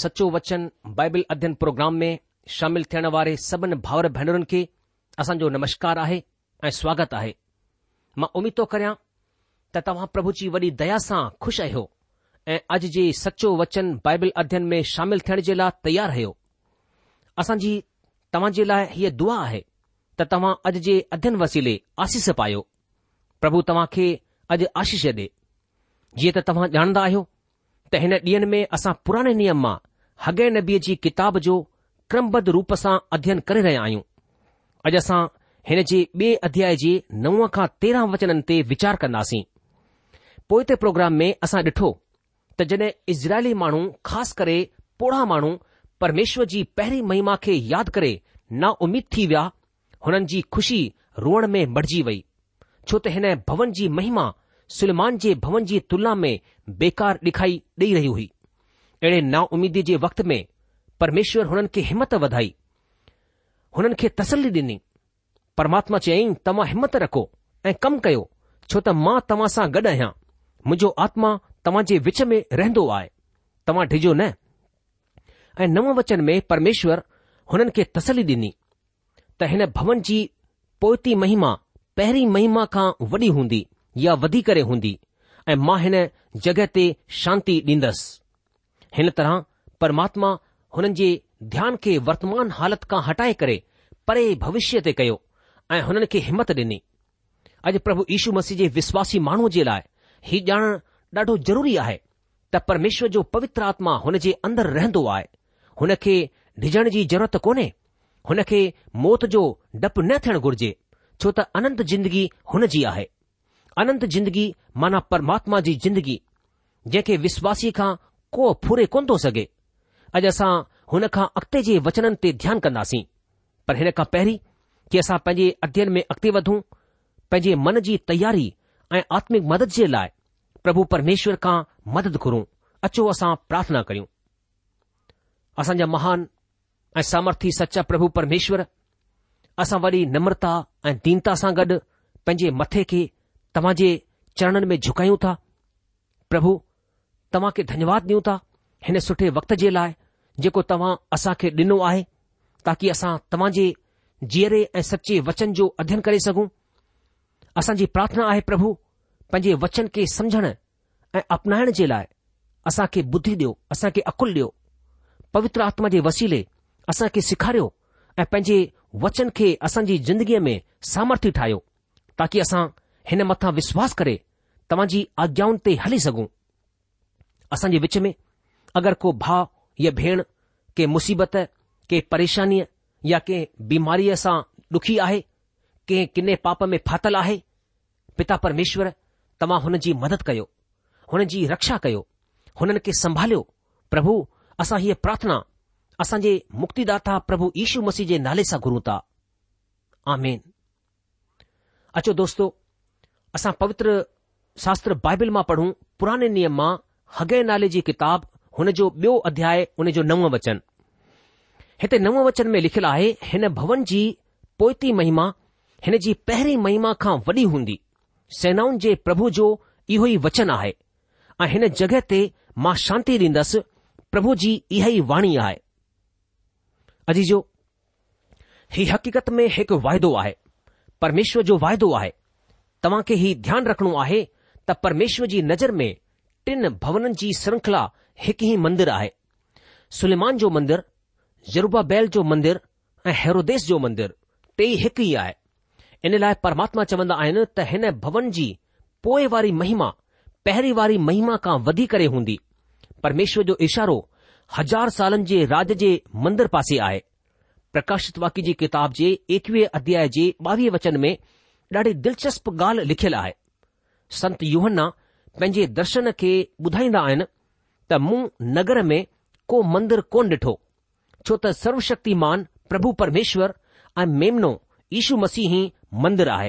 سچو वचन بائبل અધ્યયન پروگرام મે સામેલ થણ વારે સબન ભાવર ભણરન કે અસં જો નમસ્કાર આહે એ સ્વાગત આહે મં ઉમીદો કરયા ત તવા પ્રભુ ચી વડી દયાસા ખુશ આયો એ અજ જે સચો વચન બાઈબલ અધ્યયન મે સામેલ થણ જેલા તૈયાર હયો અસં જી તમજેલા હી દુઆ હૈ ત તવા અજ જે અધ્યયન વસિલે આશીષ પાયો પ્રભુ તમાકે અજ આશીષ દે જે ત તવા જાણદા આયો ત હેન ડીન મે અસા પુરાને નિયમમાં हगे नबीअ जी किताब जो क्रमबद्ध रूप सां अध्ययन करे रहिया आहियूं अॼु असां हिन जे ॿिए अध्याय जे नव खां तेरहं वचननि ते वीचार कंदासीं पोइ ते प्रोग्राम में असां ॾिठो त जॾहिं इज़राइली माण्हू ख़ासि करे पोढ़ा माण्हू परमेश्वर जी पहिरीं महिमा खे यादि करे ना उमीद थी विया हुननि जी खु़शी रोअण में मटिजी वई छो त हिन भवन जी महिमा सुलमान जे भवन जी तुलना में बेकार ॾेखाई ॾेई रही हुई अहिड़े नाउमीदी जे वक़्त में परमेश्वर हुननि खे हिमत वधाई हुननि खे तसली ॾिनी परमात्मा चयाईं तव्हां हिमत रखो ऐं कम कयो छो त मां तव्हां सां गॾु आहियां मुंहिंजो आत्मा तव्हां जे विच में रहंदो आहे तव्हां डिजो न ऐं नव वचन में परमेश्वर हुननि खे तसली ॾिनी त हिन भवन जी पोइती महिमा पहिरीं महिमा खां वॾी हूंदी या वधी करे हूंदी ऐं मां हिन जॻहि ते शांती ॾींदसि हिन तरह परमात्मा हुननि जे ध्यान खे वर्तमान हालति खां हटाए करे परे भविष्य ते कयो ऐं हुननि खे हिमत ॾिनी अॼु प्रभु यीशू मसीह जे विश्वासी माण्हूअ जे लाइ हीउ ॼाण ॾाढो ज़रूरी आहे त परमेश्वर जो पवित्र आत्मा हुन जे अंदरि रहंदो आहे हुन खे डिॼण जी ज़रूरत कोन्हे हुन खे मौत जो डपु न थियणु घुर्जे छो त अनंत जिंदगी हुन जी आहे अनंत जिंदगी माना परमात्मा जी जिंदगी जंहिंखे विश्वासी खां को फुरे कोन थो सघे अॼु असां हुन खां अॻिते जे वचननि ते ध्यानु कंदासीं पर हिन खां पहिरीं कि असां पंहिंजे अध्यन में अॻिते वधूं पंहिंजे मन जी तयारी ऐं आत्मिक मदद जे लाइ प्रभु परमेश्वर खां मदद घुरूं अचो असां प्रार्थना करियूं असांजा महान ऐं सामर्थी सचा प्रभु परमेश्वर असां वरी नम्रता ऐं दीनता सां गॾु पंहिंजे मथे खे तव्हां जे चरणनि में झुकायूं था प्रभु तव्हां खे धन्यवाद ॾियूं था हिन सुठे वक़्त जे लाइ जेको तव्हां असां खे डि॒नो आहे ताकी असां तव्हां जे जीअरे ऐं सचे वचन जो अध्यन करे सघूं असांजी प्रार्थना आहे प्रभु पंहिंजे वचन खे समझण ऐं अपनाइण जे लाइ असां खे बुद्धी ॾियो असां खे अकुल ॾियो पवित्र आत्मा जे वसीले असां खे सेखारियो ऐं पंहिंजे वचन खे असांजी ज़िंदगीअ में सामर्थी ठाहियो ताकी असां हिन मथां विश्वास करे तव्हां आज्ञाउनि ते हली सघूं असां जे विच में अगरि को भाउ या भेण के मुसीबत के परेशानीअ या कंहिं बीमारीअ सां ॾुखी आहे कंहिं किने पाप में फाथल आहे पिता परमेश्वर तव्हां हुननि जी मदद कयो हुननि जी रक्षा कयो हुननि खे संभालियो प्रभु असां हीअ प्रार्थना असांजे मुक्तिदा प्रभु यीशू मसीह जे नाले सां घुरूं था आ अचो दोस्तो असां पवित्र शास्त्र बाइबिल मां पढ़ूं पुराने नियम मां हगे नाले जी किताब हुन जो ॿियो अध्याय हुन जो नव वचन हिते नव वचन में लिखियलु आहे हिन भवन जी पोइती महिमा हिन जी पहिरीं महिमा खां वॾी हूंदी सेनाउनि जे प्रभु जो इहो ई वचन आहे ऐं हिन जॻहि ते मां शांती ॾींदसि प्रभु जी इहा ई वाणी आहे अजी जो ही हकीकत में हिकु वाइदो आहे परमेश्वर जो वाइदो आहे तव्हां खे हीउ ध्यानु रखणो आहे त परमेश्वर जी नज़र में टिन भवननि जी श्रंखला हिकु ई मंदरु आहे सुलान जो मंदरुरूबा बैल जो मंदरु ऐं हैरोदेस जो मंदरु टे हिकु ई आहे इन लाइ परमात्मा चवंदा आहिनि त हिन भवन जी पोएंवारी महिमा पहिरीं वारी महिमा खां वधी करे हूंदी परमेश्वर जो इशारो हज़ार सालनि जे राज जे मंदर पासे आहे प्रकाशित वाकि जी किताब जे एकवीह अध्याय जे ॿावीह वचन में ॾाढी दिलचस्प ॻाल्हि लिखियलु आहे संत यूहन्ना पंहिंजे दर्शन खे ॿुधाईंदा आहिनि त मूं नगर में को मंदरु कोन ॾिठो छो त सर्वशक्तिमान प्रभु परमेश्वर ऐं मेमनो ईशू मसीह मंदरु आहे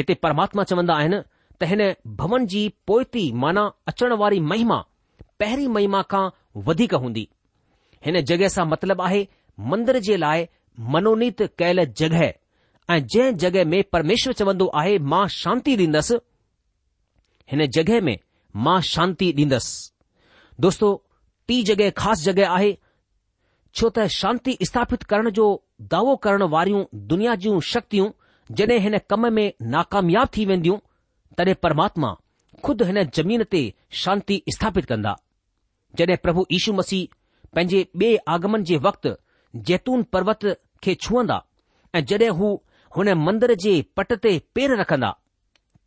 हिते परमात्मा चवंदा आहिनि त हिन भवन जी पोएती माना अचण वारी महिमा पहिरीं महिमा खां वधीक हूंदी हिन जगह सां मतिलबु आहे मंदर जे लाइ मनोनीत कयल जगहि ऐं जंहिं जगह में परमेश्वर चवंदो आहे मां शांती ॾींदसि हिन जॻहि में मां शांती ॾींदसि दोस्तो टी जॻहि ख़ासि जॻहि आहे छो त शांती स्थापित करण जो दावो करण वारियूं दुनिया जूं शक्तियूं जॾहिं हिन कम में नाकामयाब थी वेंदियूं तॾहिं परमात्मा खुद हिन जमीन ते शांती स्थापित कंदा जॾहिं प्रभु यीशू मसीह पंहिंजे ॿिए आगमन जे वक़्तु जैतून पर्वत खे छुहंदा ऐं जॾहिं हू हुन मंदर जे पट ते पेर रखंदा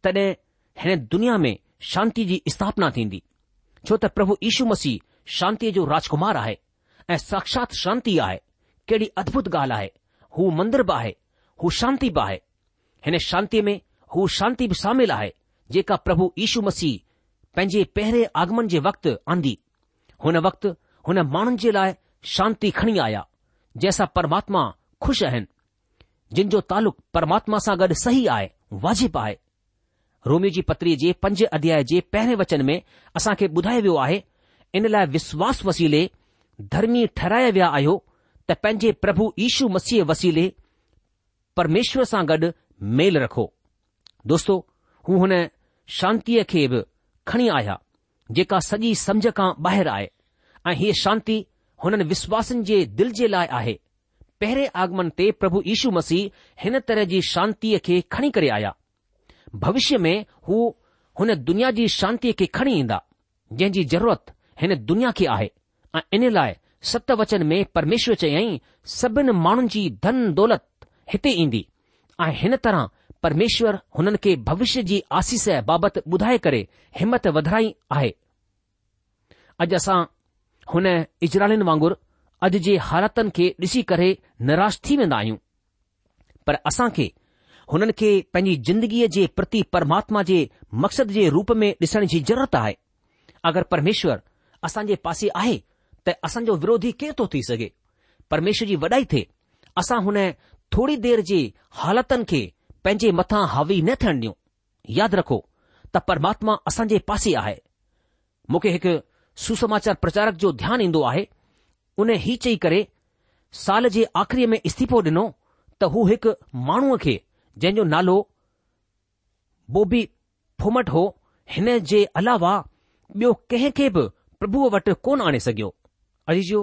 तॾहिं हिन दुनिया में शांती जी स्थापना थींदी छो त प्रभु यीशू मसीह शांतीअ जो राजकुमार आहे ऐं साक्षात शांती आहे कहिड़ी अद्भुत ॻाल्हि आहे हू मंदरु बि आहे हू शांती बि आहे हिन शांती में हू शांती बि शामिल आहे जेका प्रभु यीशू मसीह पंहिंजे पहिरें आगमन जे वक़्तु आंदी हुन वक़्ति हुन माण्हुनि जे लाइ शांती खणी आया जंहिंसां परमात्मा खु़शि आहिनि जिन जो तालुक़ु परमात्मा सां गॾु सही आहे वाजिबु आहे रोमियो जी पत्रीअ जे पंज अध्याय जे पहिरें वचन में असां खे ॿुधायो वियो आहे इन लाइ विश्वास वसीले धर्मी ठहिराया विया आहियो त पंहिंजे प्रभु यीशू मसीह वसीले परमेश्वर सां गॾु मेल रखो दोस्तो हू हुन शांतीअ खे बि खणी आया जेका सॼी समुझ खां ॿाहिरि आहे ऐं हीअ शांती हुननि विश्वासनि जे दिल जे लाइ आहे पहिरें आगमन ते प्रभु यीशू मसीह हिन तरह जी शांतीअ खे खणी करे आया भविष्य में हू हुन दुनिया जी शांतीअ खे खणी ईंदा जंहिं जी ज़रूरत हिन दुनिया खे आहे ऐं इन लाइ सत वचन में परमेश्वर चयाईं सभिनि माण्हुनि जी धन दौलत हिते ईंदी ऐं हिन तरह परमेश्वर हुननि खे भविष्य जी आसीस बाबति ॿुधाए करे हिमत वधाई आहे अॼु असां हुन इजरालिन वांगुरु अॼु जे हालातुनि खे ॾिसी करे निराश थी वेंदा आहियूं पर असां खे हुननि खे पंहिंजी जिंदगीअ जे प्रति परमात्मा जे मक़सद जे रूप में ॾिसण जी ज़रूरत आहे अगरि परमेश्वर असां जे पासे आहे त असांजो विरोधी केर थो थी सघे परमेश्वर जी वॾाई थिए असां हुन थोरी देर जे हालतनि खे पंहिंजे मथां हावी न थियण ॾियूं यादि रखो त परमात्मा असांजे पासे आहे मूंखे हिकु सुसमाचार प्रचारक जो ध्यानु ईंदो आहे उन हीउ चई करे साल जे आख़िरीअ में इस्तीफ़ो ॾिनो त हू हिकु माण्हूअ खे जंहिंजो नालो बोबी फोमट हो हिन जे अलावा ॿियो कंहिंखे बि प्रभुअ वटि कोन आणे सघियो अजीजो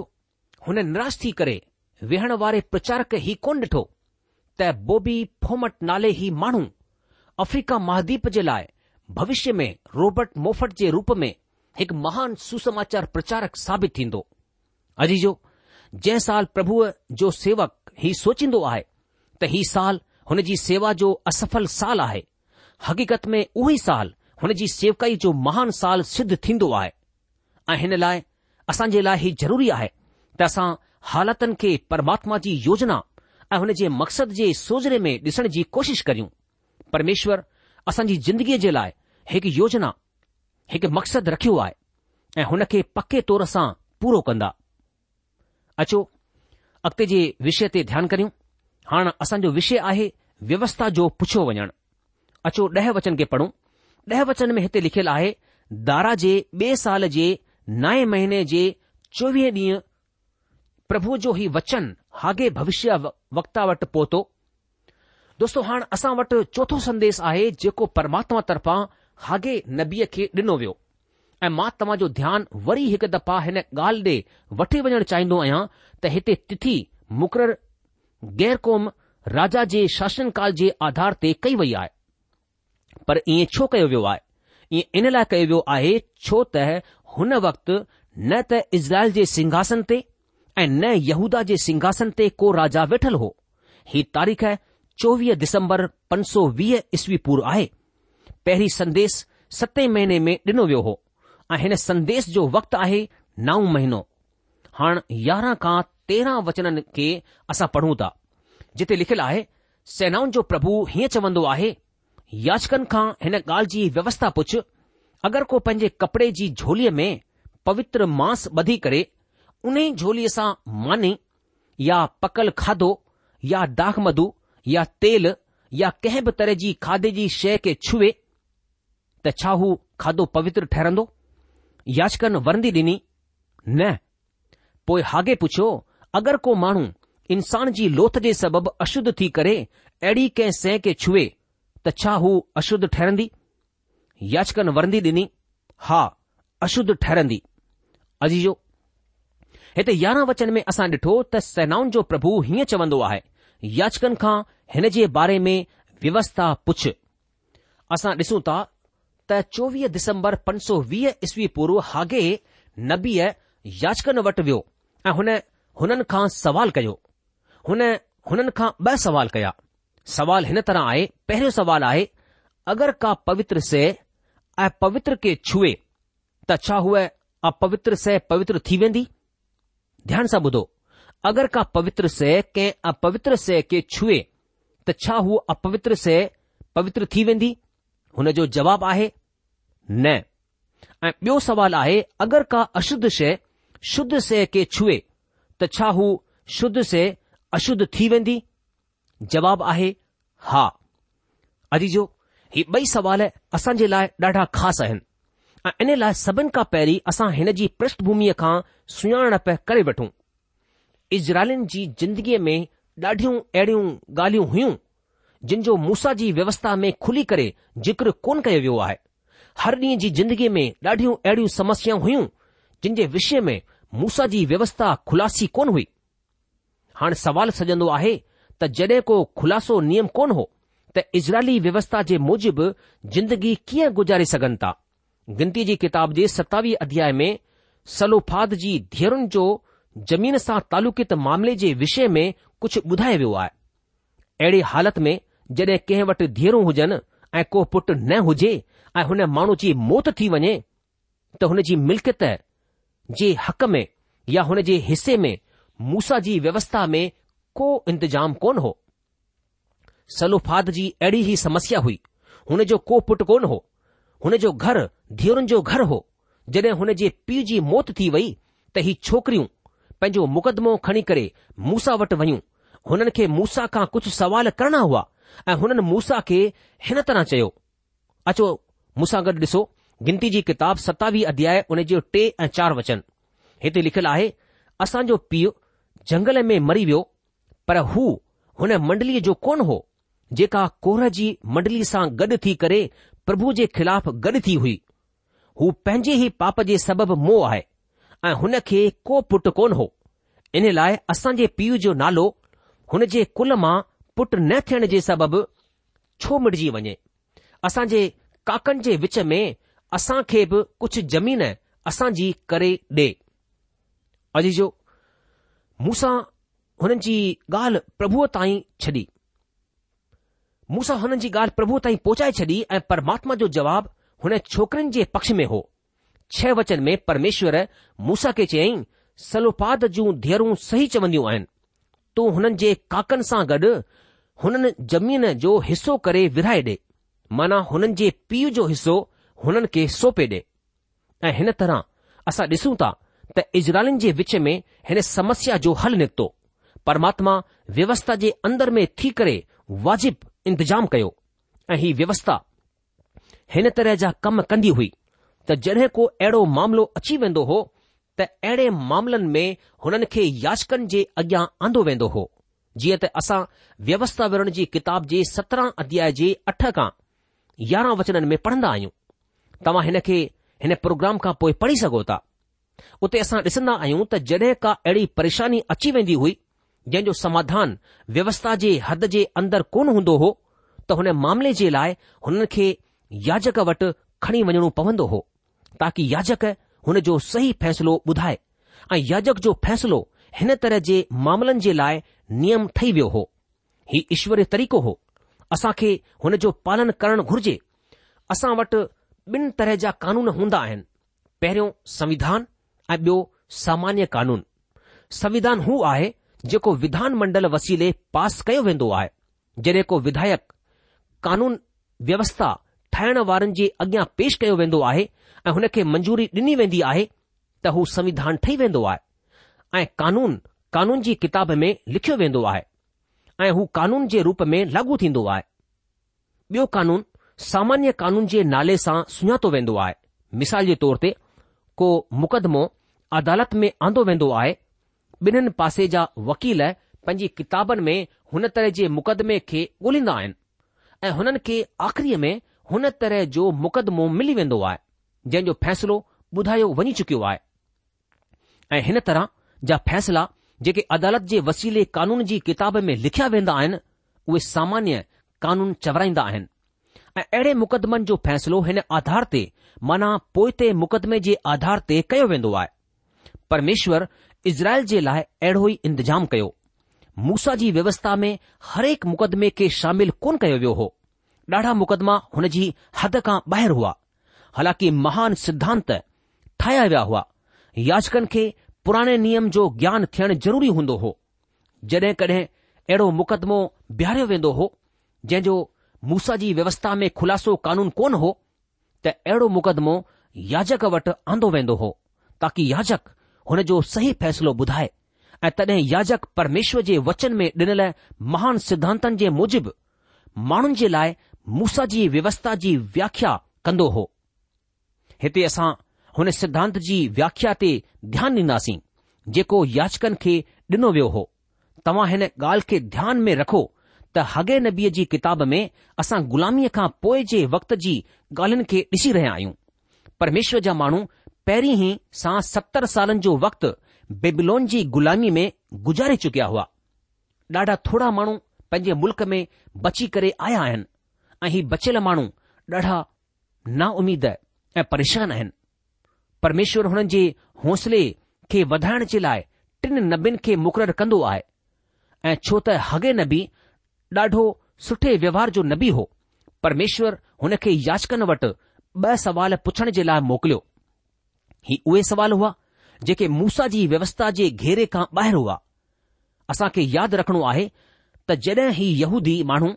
हुन निराश थी करे वेहण वारे प्रचारक ई कोन ॾिठो त बोबी फोमट नाले ई माण्हू अफ्रीका महादीप जे लाइ भविष्य में रोबट मोफट जे रूप में हिकु महान सुसमाचार प्रचारक साबित थींदो अजीजो जंहिं साल प्रभुअ जो सेवक हीउ सोचींदो आहे त ही साल हुन जी सेवा जो असफल साल आहे हक़ीक़त में उहो ई साल हुन जी सेवकाई जो महान साल सिद्ध थींदो आहे ऐं हिन लाइ असां जे लाइ हीउ ज़रूरी आहे त असां हालातनि खे परमात्मा जी योजना ऐं हुन जे मक़सद जे सोजरे में ॾिसण जी कोशिश करियूं परमेश्वर असांजी ज़िंदगीअ जे लाइ हिकु योजना हिकु मक़सद रखियो आहे ऐं हुन खे पके तौर सां पूरो कंदा अचो अॻिते जे विषय ते ध्यानु करियूं हाणे असांजो विषय आहे व्यवस्था जो पुछियो वञणु अचो ॾह वचन खे पढ़ूं ॾह वचन में हिते लिखियलु आहे दारा जे ॿिए साल जे नाए महीने जे चोवीह ॾींहं प्रभु जो ई वचन हागे भविष्य वक्ता वटि पहुतो दोस्तो हाणे असां वटि चोथो संदेश आहे जेको परमात्मा तरफां हागे नबीअ खे ॾिनो वियो ऐं मां तव्हां जो ध्यानु वरी हिकु दफ़ा हिन ॻाल्हि ॾे वठी वञणु चाहींदो आहियां त हिते तिथी मुक़ररु गैरकौम राजा जे शासनकाल जे आधार ते कई वई आहे पर ईअं छो कयो वियो आहे ईअं इन लाइ कयो वियो आहे छो त हुन वक़्ति न त इज़राइल जे सिंघासन ते ऐं न यहूदा जे सिंघासन ते को राजा वेठल हो ही तारीख़ चोवीह दिसंबर पंज सौ वीह ईसवी पुर आहे पहिरीं संदेस सते महीने में डि॒नो वियो हो ऐं हिन संदेश जो वक़्तु आहे नओं महीनो हाण यारहां खां तेरहं वचननि खे असां पढ़ूं था जिथे लिखियलु आहे सेनाउनि जो प्रभु हीअं चवंदो आहे याचकनि खां हिन ॻाल्हि जी व्यवस्था पुछ अगरि को पंहिंजे कपड़े जी झोलीअ में पवित्र मांस ॿधी करे उन ई झोलीअ सां मानी या पकल खाधो या दागमू या तेल या कंहिं बि तरह जी खाधे जी शइ खे छुए त छा हू खाधो पवित्र ठहिरंदो याचकनि वरंदी डि॒नी न पोए हागे पुछियो अगरि को माण्हू इंसान जी लोथ जे सबबु अशुद्ध थी करे अहिड़ी कंहिं सै खे छुहे त छा हू अशुद्ध ठहरंदी याचकनि वरंदी ॾिनी हा अशुद्ध ठहरंदी अजीजो हिते यारहं वचन में असां ॾिठो त सेनाउनि जो प्रभु हीअं चवंदो आहे याचकनि खां हिन जे बारे में व्यवस्था पुछ असां ॾिसूं था त चोवीह दिसंबर पंज सौ वीह ईस्वी पूर्व हागे नबीअ याचकनि वटि वियो ऐं हुन हुननि खां सवाल कयो हुन हुननि खां ॿ सवाल कया सवाल हिन तरह आहे पहिरियों सवाल आहे अगरि का पवित्र से ऐं पवित्र खे छुए त छा हूअ अपवित्र से पवित्र थी वेंदी ध्यान सां ॿुधो अगरि का पवित्र से कंहिं अपवित्र से खे छुए त छा हू अपवित्र से पवित्र थी वेंदी हुन जो जवाबु आहे न ऐं ॿियो सवाल आहे अगरि का अशुद्ध शइ शुद्ध से के छुए त छा हू शुद्ध से अशुद्ध थी वेंदी जवाब आहे हा अजीजो ही बई सवाल जे लाइ ॾाढा ख़ासि आहिनि ऐं इन लाइ सभिनि खां पहिरीं असां हिन जी पृष्ठ भूमीअ खां सुञाणप करे वठूं इज़राइलिन जी जिंदगीअ में ॾाढियूं अहिड़ियूं ॻाल्हियूं हुयूं जिन जो मूसा जी व्यवस्था में खुली करे जिक्र कोन कयो वियो आहे हर डींहं जी जिंदगीअ में ॾाढियूं अहिड़ियूं समस्याऊं हुयूं जिन जे विषय में मूसा जी व्यवस्था ख़ुलासी कोन हुई हाणे सवाल सॼंदो आहे त जड॒ को ख़ुलासो नियम कोन हो त इज़राइली व्यवस्था जे मूजिब जिंदगी कीअं गुज़ारे सघनि था गिनती जी किताब जे सतावीह अध्याय में सलोफाद जी धीअरुनि जो ज़मीन सां तालुकित मामले जे विषय में कुझु ॿुधायो वियो आहे अहिड़ी हालति में जड॒हिं कंहिं वटि धीअरूं हुजनि ऐं को पुटु न हुजे ऐं हुन माण्हू जी मौत थी वञे त हुन जी मिल्कियत जे हक़ में या हुन जे हिसे में मूसा जी व्यवस्था में को इंतिजाम कोन हो सलूफ़ाद जी अहिड़ी ही समस्या हुई हुन जो को पुट कोन हो हुन जो घर, धीअरुनि जो घरु हो जॾहिं हुन जे पीउ जी मौति थी वई त ही छोकरियूं पंहिंजो मुक़दमो खणी करे मूसां वटि वञूं हुननि खे मूसा खां कुझु सुवाल करणा हुआ ऐं हुननि मूसा खे हिन तरह चयो अचो मूसां गॾु ॾिसो गिनती जी किताब सतावीह अध्याय हुन जो टे ऐं चार वचन हिते लिखियलु आहे असांजो पीउ जंगल में मरी वियो पर हू हुन मंडलीअ जो कोन हो जेका कोर जी मंडली सां गॾु थी करे प्रभु जे ख़िलाफ़ गॾु थी हुई हू पंहिंजे ही पाप जे सबबि मोह आहे ऐं हुन खे को पुट कोन हो इन लाइ असां जे पीउ जो नालो हुन जे कुल मां पुट न थियण जे सबबि छो मिटजी वञे असां जे काकनि जे विच में असां खे बि कुझु ज़मीन असांजी करे ॾे अॼ जो मूसां हुननि जी ॻाल्हि प्रभुअ ताईं छॾी मूंसा हुननि जी ॻाल्हि प्रभुअ ताईं पहुचाए छॾी ऐं परमात्मा जो जवाबु हुन छोकिरनि जे पक्ष में हो छह वचन में परमेश्वर मूसा खे चयई सलोपाद जूं धीअरूं सही चवंदियूं आहिनि तूं हुननि जे काकनि सां गॾु हुननि ज़मीन जो हिसो करे विधाए ॾे माना हुननि जे पीउ जो हिसो हुननि खे सौपे ॾे ऐं हिन तरह असां ॾिसूं था त इज़राइलिन जे विच में हिन समस्या जो हल निकितो परमात्मा व्यवस्था जे अंदर में थी करे वाजिब इंतजाम कयो ऐं ही व्यवस्था हिन तरह जा कम कंदी हुई त जॾहिं को अहिड़ो मामिलो अची वेंदो हो त अहिड़े मामलनि में हुननि खे याचकनि जे अॻियां आंदो वेंदो हो जीअं त असां व्यवस्था विरण जी किताब जे सत्रहं अध्याय जे अठ खां यारहं वचननि में पढ़ंदा आहियूं तव्हां हिन खे हिन प्रोग्राम खां पोइ पढ़ी सघो था उते असां ॾिसंदा आहियूं त जॾहिं का अहिड़ी परेशानी अची वेंदी हुई जंहिंजो समाधान व्यवस्था जे हद जे अंदरि कोन हूंदो हो त हुन मामले जे लाइ हुननि खे याजक वटि खणी वञणो पवंदो हो ताकी याजक हुन जो सही फ़ैसिलो ॿुधाए ऐं याजक जो फ़ैसिलो हिन तरह जे मामलनि जे लाइ नियम ठही वियो हो ही ईश्वर तरीक़ो हो असां खे हुन जो पालन करणु घुर्जे असां वटि ॿिन तरह जा कानून हूंदा आहिनि पहिरियों संविधान ऐं ॿियो सामान्य कानून संविधान हू आहे जेको विधान मंडल वसीले पास कयो वेंदो आहे जॾहिं को विधायक कानून व्यवस्था ठाहिण वारनि जे अॻियां पेश कयो वेंदो आहे ऐं हुन खे मंजूरी ॾिनी वेंदी आहे त हू संविधान ठही वेंदो आहे ऐं कानून कानून जी किताब में लिखियो वेंदो आहे ऐं हू कानून जे रूप में लागू थींदो आहे ॿियो कानून सामान्य कानून जे नाले सां सुञातो वेंदो आहे मिसाल जे तौर ते को मुक़दमो अदालत में आंदो वेंदो आहे ॿिन्हिनि पासे जा वकील पंहिंजी किताबनि में हुन तरह जे मुक़दमे खे ॻोल्हींदा आहिनि ऐं हुननि खे आख़िरीअ में हुन तरह जो मुक़दमो मिली वेंदो आहे जंहिं जो फ़ैसिलो ॿुधायो वञी चुकियो आहे ऐं हिन तरह जा फ़ैसिला जेके अदालत जे वसीले कानून जी किताब में लिखिया वेंदा आहिनि उहे सामान्य कानून चवराईंदा आहिनि ऐं अहिड़े मुक़दमनि जो फ़ैसिलो हिन आधार ते माना पोएं ते मुक़दमे जे आधार ते कयो वेंदो आहे परमेश्वर इज़राइल जे लाइ अहिड़ो ई इंतजाम कयो मूसा जी व्यवस्था में हर हिकु मुक़दमे खे शामिल कोन कयो वियो हो ॾाढा मुक़दमा हुन जी हद खां ॿाहिरि हुआ हालांकि महान सिद्धांत ठाहिया विया हुआ याचकनि खे पुराणे नियम जो ज्ञान थियण ज़रूरी हूंदो हो जॾहिं कॾहिं अहिड़ो मुक़दमो बीहारियो वेंदो हो मूसा जी व्यवस्था में खुलासो कानून कोन हो त अहिड़ो मुक़दमो याजक वटि आंदो वेंदो हो ताकी याजक हुन जो सही फ़ैसिलो ॿुधाए ऐं तॾहिं याजक परमेश्वर जे वचन में डि॒नल महान सिद्धांतनि जे मुजिबि माण्हुनि जे लाइ मूसा जी व्यवस्था जी व्याख्या कंदो हो हिते असां हुन सिद्धांत जी व्याख्या ते ध्यानु ॾींदासीं जेको याचकनि खे ॾिनो वियो हो तव्हां हिन ॻाल्हि खे ध्यान में रखो त हगे नबीअ जी किताब में असां ग़ुलामीअ खां पोइ जे वक़्त जी ॻाल्हियुनि खे ॾिसी रहिया आहियूं परमेश्वर जा माण्हू पहिरीं ई सां सतरि सालनि जो वक़्तु बेबिलोन जी ग़ुलामी में गुज़ारे चुकिया हुआ ॾाढा थोरा माण्हू पंहिंजे मुल्क़ में बची करे आया आहिनि ऐं हीउ बचियल माण्हू ॾाढा नाउमीद ऐं परेशान आहिनि परमेश्वर हुननि जे हौसले खे वधाइण जे लाइ टिन नबियुनि खे मुक़ररु कंदो आहे ऐं छो त हगे नबी ॾाढो सुठे व्यवहार जो न बि हो परमेश्वर हुन खे याचकनि वटि ॿ सवाल पुछण जे लाइ मोकिलियो ही उहे सवाल हुआ जेके मूसा जी व्यवस्था जे घेरे खां ॿाहिरि हुआ असां खे यादि रखणो आहे त जॾहिं ही यहूदी माण्हू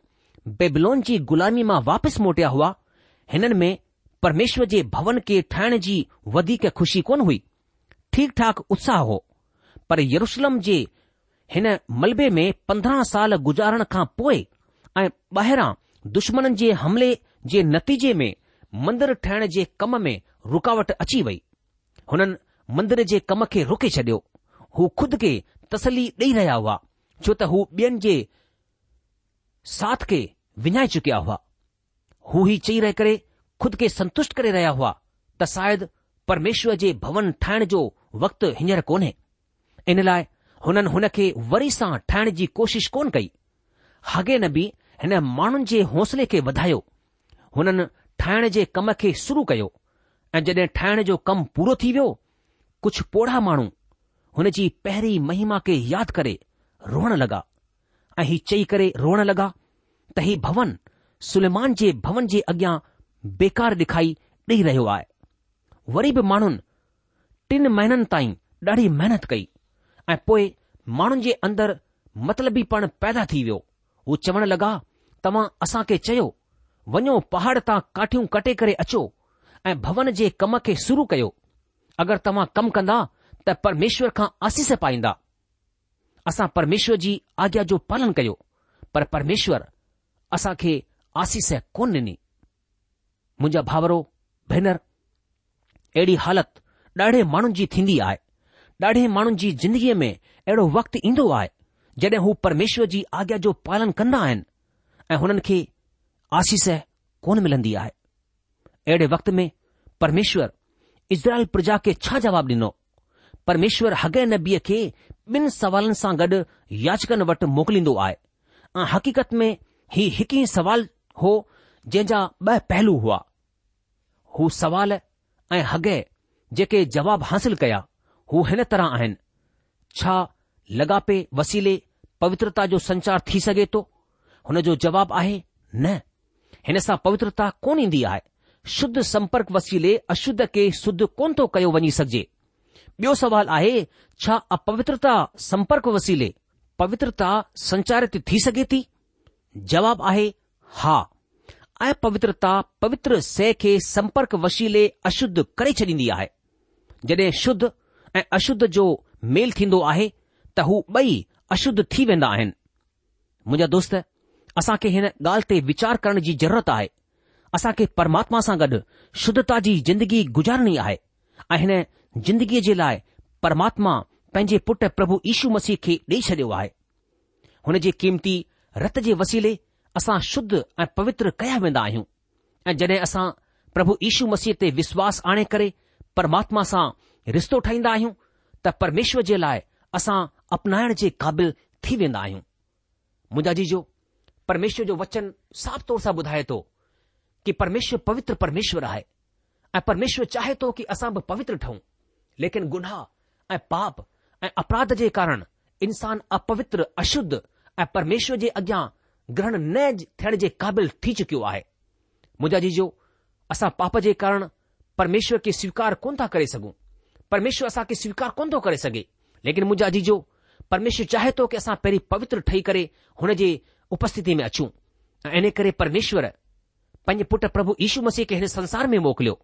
बेबलोन जी गुलामी मां वापसि मोटिया हुआ हिननि में परमेश्वर जे भवन खे ठाहिण जी वधीक खुशी कोन हुई ठीक ठाक उत्साह हो पर यरुशलम जे हिन मलबे में पंद्रहं साल गुज़ारण खां पोइ ऐं ॿाहिरां दुश्मन जे हमले जे नतीजे में मंदर ठाहिण जे कम में रुकावट अची वई हुननि मंदर जे कम खे रोके छडि॒यो हू खुद खे तसली ॾेई रहिया हुआ छो त हू ॿियनि जे साथ खे विञाए चुकिया हुआ हू ही चई रहे करे खुद खे संतुष्ट करे रहिया हुआ त शायदि परमेश्वर जे भवन ठाहिण जो वक़्तु हींअर कोन्हे इन लाइ हुननि हुन खे वरी सां ठाहिण जी कोशिश कोन कई हगे न बि हिन माण्हुनि जे हौसले खे वधायो हुननि ठाहिण जे कम खे शुरू कयो ऐं जॾहिं ठाहिण जो कमु पूरो थी वियो कुझु पोढ़ा माण्हू हुन जी पहिरीं महिमा खे यादि करे रोअण लॻा ऐं हीउ चई करे रोअण लॻा त ही भवन सुलेमान जे भवन जे अॻियां बेकार डे॒खाई ॾेई रहियो आहे वरी बि माण्हुनि टिन महीननि ताईं ॾाढी महिनत कई ऐं पोइ माण्हुनि जे अंदरि मतिलबी पण पैदा थी वियो हू चवण लॻा तव्हां असां खे चयो वञो पहाड़ तां काठियूं कटे करे अचो ऐं भवन जे कम खे शुरू कयो अगरि तव्हां कमु कंदा त परमेश्वर खां आसीस पाईंदा असां परमेश्वर जी आज्ञा जो पालन कयो पर परमेश्वर असां खे आसीस कोन ॾिनी मुंहिंजा भाउरो भेनर अहिड़ी हालति ॾाढे माण्हुनि जी थींदी आहे ॾाढे माण्हुनि जी ज़िंदगीअ में अहिड़ो वक़्तु ईंदो आहे जॾहिं हू परमेश्वर जी आज्ञा जो पालन कंदा आहिनि ऐं हुननि खे आसीस कोन मिलंदी आहे अहिड़े वक़्त में परमेश्वर इज़राइल प्रजा खे छा जवाबु ॾिनो परमेश्वर हग नबीअ खे ॿिनि सवालनि सां गॾु याचकनि वटि मोकिलींदो आहे ऐं हक़ीक़त में ही हिकु ई सवाल हो जंहिंजा ब॒ पहलू हुआ हू सवाल ऐं हगै जेके जवाब हासिल कया हू हिन तरह आहिनि छा लॻापे वसीले पवित्रता जो संचार थी सघे थो हुन जो जवाबु आहे न हिन सां पवित्रता कोन ईंदी आहे शुद्ध संपर्क वसीले अशुद्ध खे शुद्ध कोन थो कयो वञी सघिजे बि॒यो सुवालु आहे छा अपवित्रता संपर्क वसीले पवित्रता संचारित थी सघे थी जवाबु आहे हा ऐं पवित्रता पवित्र सै खे संपर्क वसीले अशुद्ध करे छॾींदी आहे जड॒ शुद्ध ऐं अशुद्ध जो मेल थींदो आहे त हू ॿई अशुद्ध थी वेंदा आहिनि मुंहिंजा दोस्त असां खे हिन ॻाल्हि ते वीचार करण जी ज़रूरत आहे असां खे परमात्मा सां गॾु शुद्धता जी जिंदगी गुजारणी आहे ऐं हिन जिंदगीअ जे लाइ परमात्मा पंहिंजे पुटु प्रभु यीशू मसीह खे ॾेई छॾियो आहे हुन जे क़ीमती रत जे वसीले असां शुद्ध ऐं पवित्र कया वेंदा आहियूं ऐं जॾहिं असां प्रभु यीशू मसीह ते विश्वास आणे करे परमात्मा सां रिश्तो ठाहींदा आहियूं त परमेश्वर जे लाइ असां अपनाइण जे क़ाबिल थी वेंदा आहियूं मुंहिंजा जी जो परमेश्वर जो वचन साफ़ तौर सां ॿुधाए थो कि परमेश्वर पवित्र परमेश्वर आहे ऐं परमेश्वर चाहे थो कि असां बि पवित्र ठऊं लेकिन गुनाह ऐं पाप ऐं अपराध जे कारण इंसान अपवित्र अशुद्ध ऐं परमेश्वर जे अॻियां ग्रहण न थियण जे क़ाबिल थी चुकियो आहे मुंहिंजा जी जो असां पाप जे कारण परमेश्वर खे स्वीकार कोन था करे सघूं परमेश्वर असांखे स्वीकार कोन थो करे सघे लेकिन मुंहिंजा जी परमेश्वर चाहे थो की असां पहिरीं पवित्र ठही करे हुन जे उपस्थिति में अचूं ऐं इन करे परमेश्वर पंहिंजे पुटु प्रभु इशू मसीह खे हिन संसार में मोकिलियो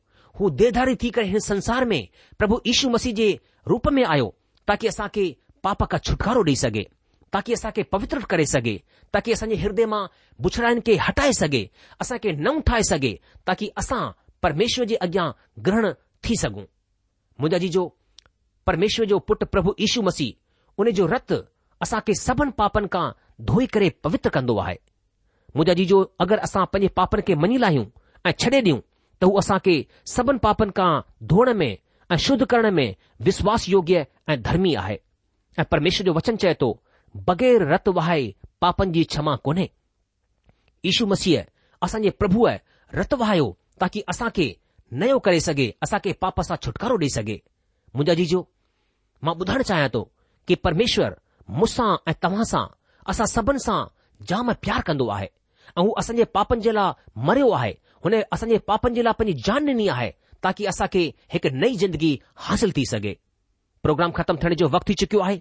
हू देधारी थी करे हिन संसार में प्रभु इशू मसीह जे रूप में आयो ताकी असांखे पाप खां छुटकारो ॾेई सघे ताकी असांखे पवित्र करे सघे ताकी असांजे हृदय मां बुछड़ाइनि खे हटाए सघे असांखे नऊं ठाहे सघे ताकी असां परमेश्वर जे अॻियां ग्रहण थी सघूं मुंहिंजा जीजो परमेश्वर जो पुट प्रभु यीशू मसीह उन जो रत रतु असांखे सभिनि पापनि खां धोई करे पवित्र कंदो आहे मुंहिंजा जीजो अगरि असां पंहिंजे पापनि खे मञी लाहियूं ऐं छॾे ॾियूं त हू असांखे सभिनि पापनि खां धोअण में ऐं शुद्ध करण में विश्वास योग्य ऐं धर्मी आहे ऐं परमेश्वर जो वचन चए थो बग़ैर रत वहाए पापनि जी क्षमा कोन्हे यशू मसीह असांजे प्रभुअ रत वहायो ताकी असांखे नयो करे सघे असां खे पाप सां छुटकारो ॾेई सघे मुंहिंजा जीजो मां ॿुधाइण चाहियां थो कि परमेश्वर मूंसां ऐं तव्हां सां असां सभिनि सां जाम प्यार कंदो आहे ऐं हू असांजे पापनि जे लाइ मरियो आहे हुन असांजे पापनि जे लाइ पंहिंजी जान ॾिनी आहे ताकी असांखे हिकु नई ज़िंदगी हासिल थी सघे प्रोग्राम ख़तमु थियण जो वक़्तु थी चुकियो आहे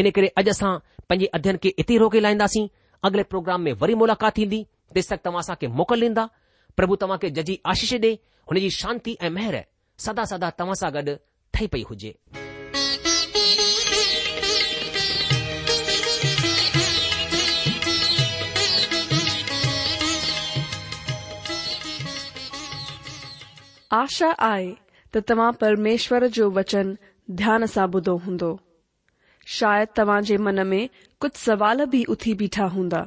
इन करे अॼु असां पंहिंजे अध्यन खे इते रोके लाहींदासीं अॻिले प्रोग्राम में वरी मुलाक़ात थींदी तेसि तक तव्हां असांखे मोकल ॾींदा प्रभु तव्हां खे जजी आशीष ॾे हुन जी शांती ऐं मेहर सदा सदा तव्हां सां गॾु ठही पई हुजे आशा आहे त तव्हां परमेश्वर जो वचन ध्यान सां ॿुधो हूंदो शायदि तव्हां जे मन में कुझु सवाल बि उथी बीठा हूंदा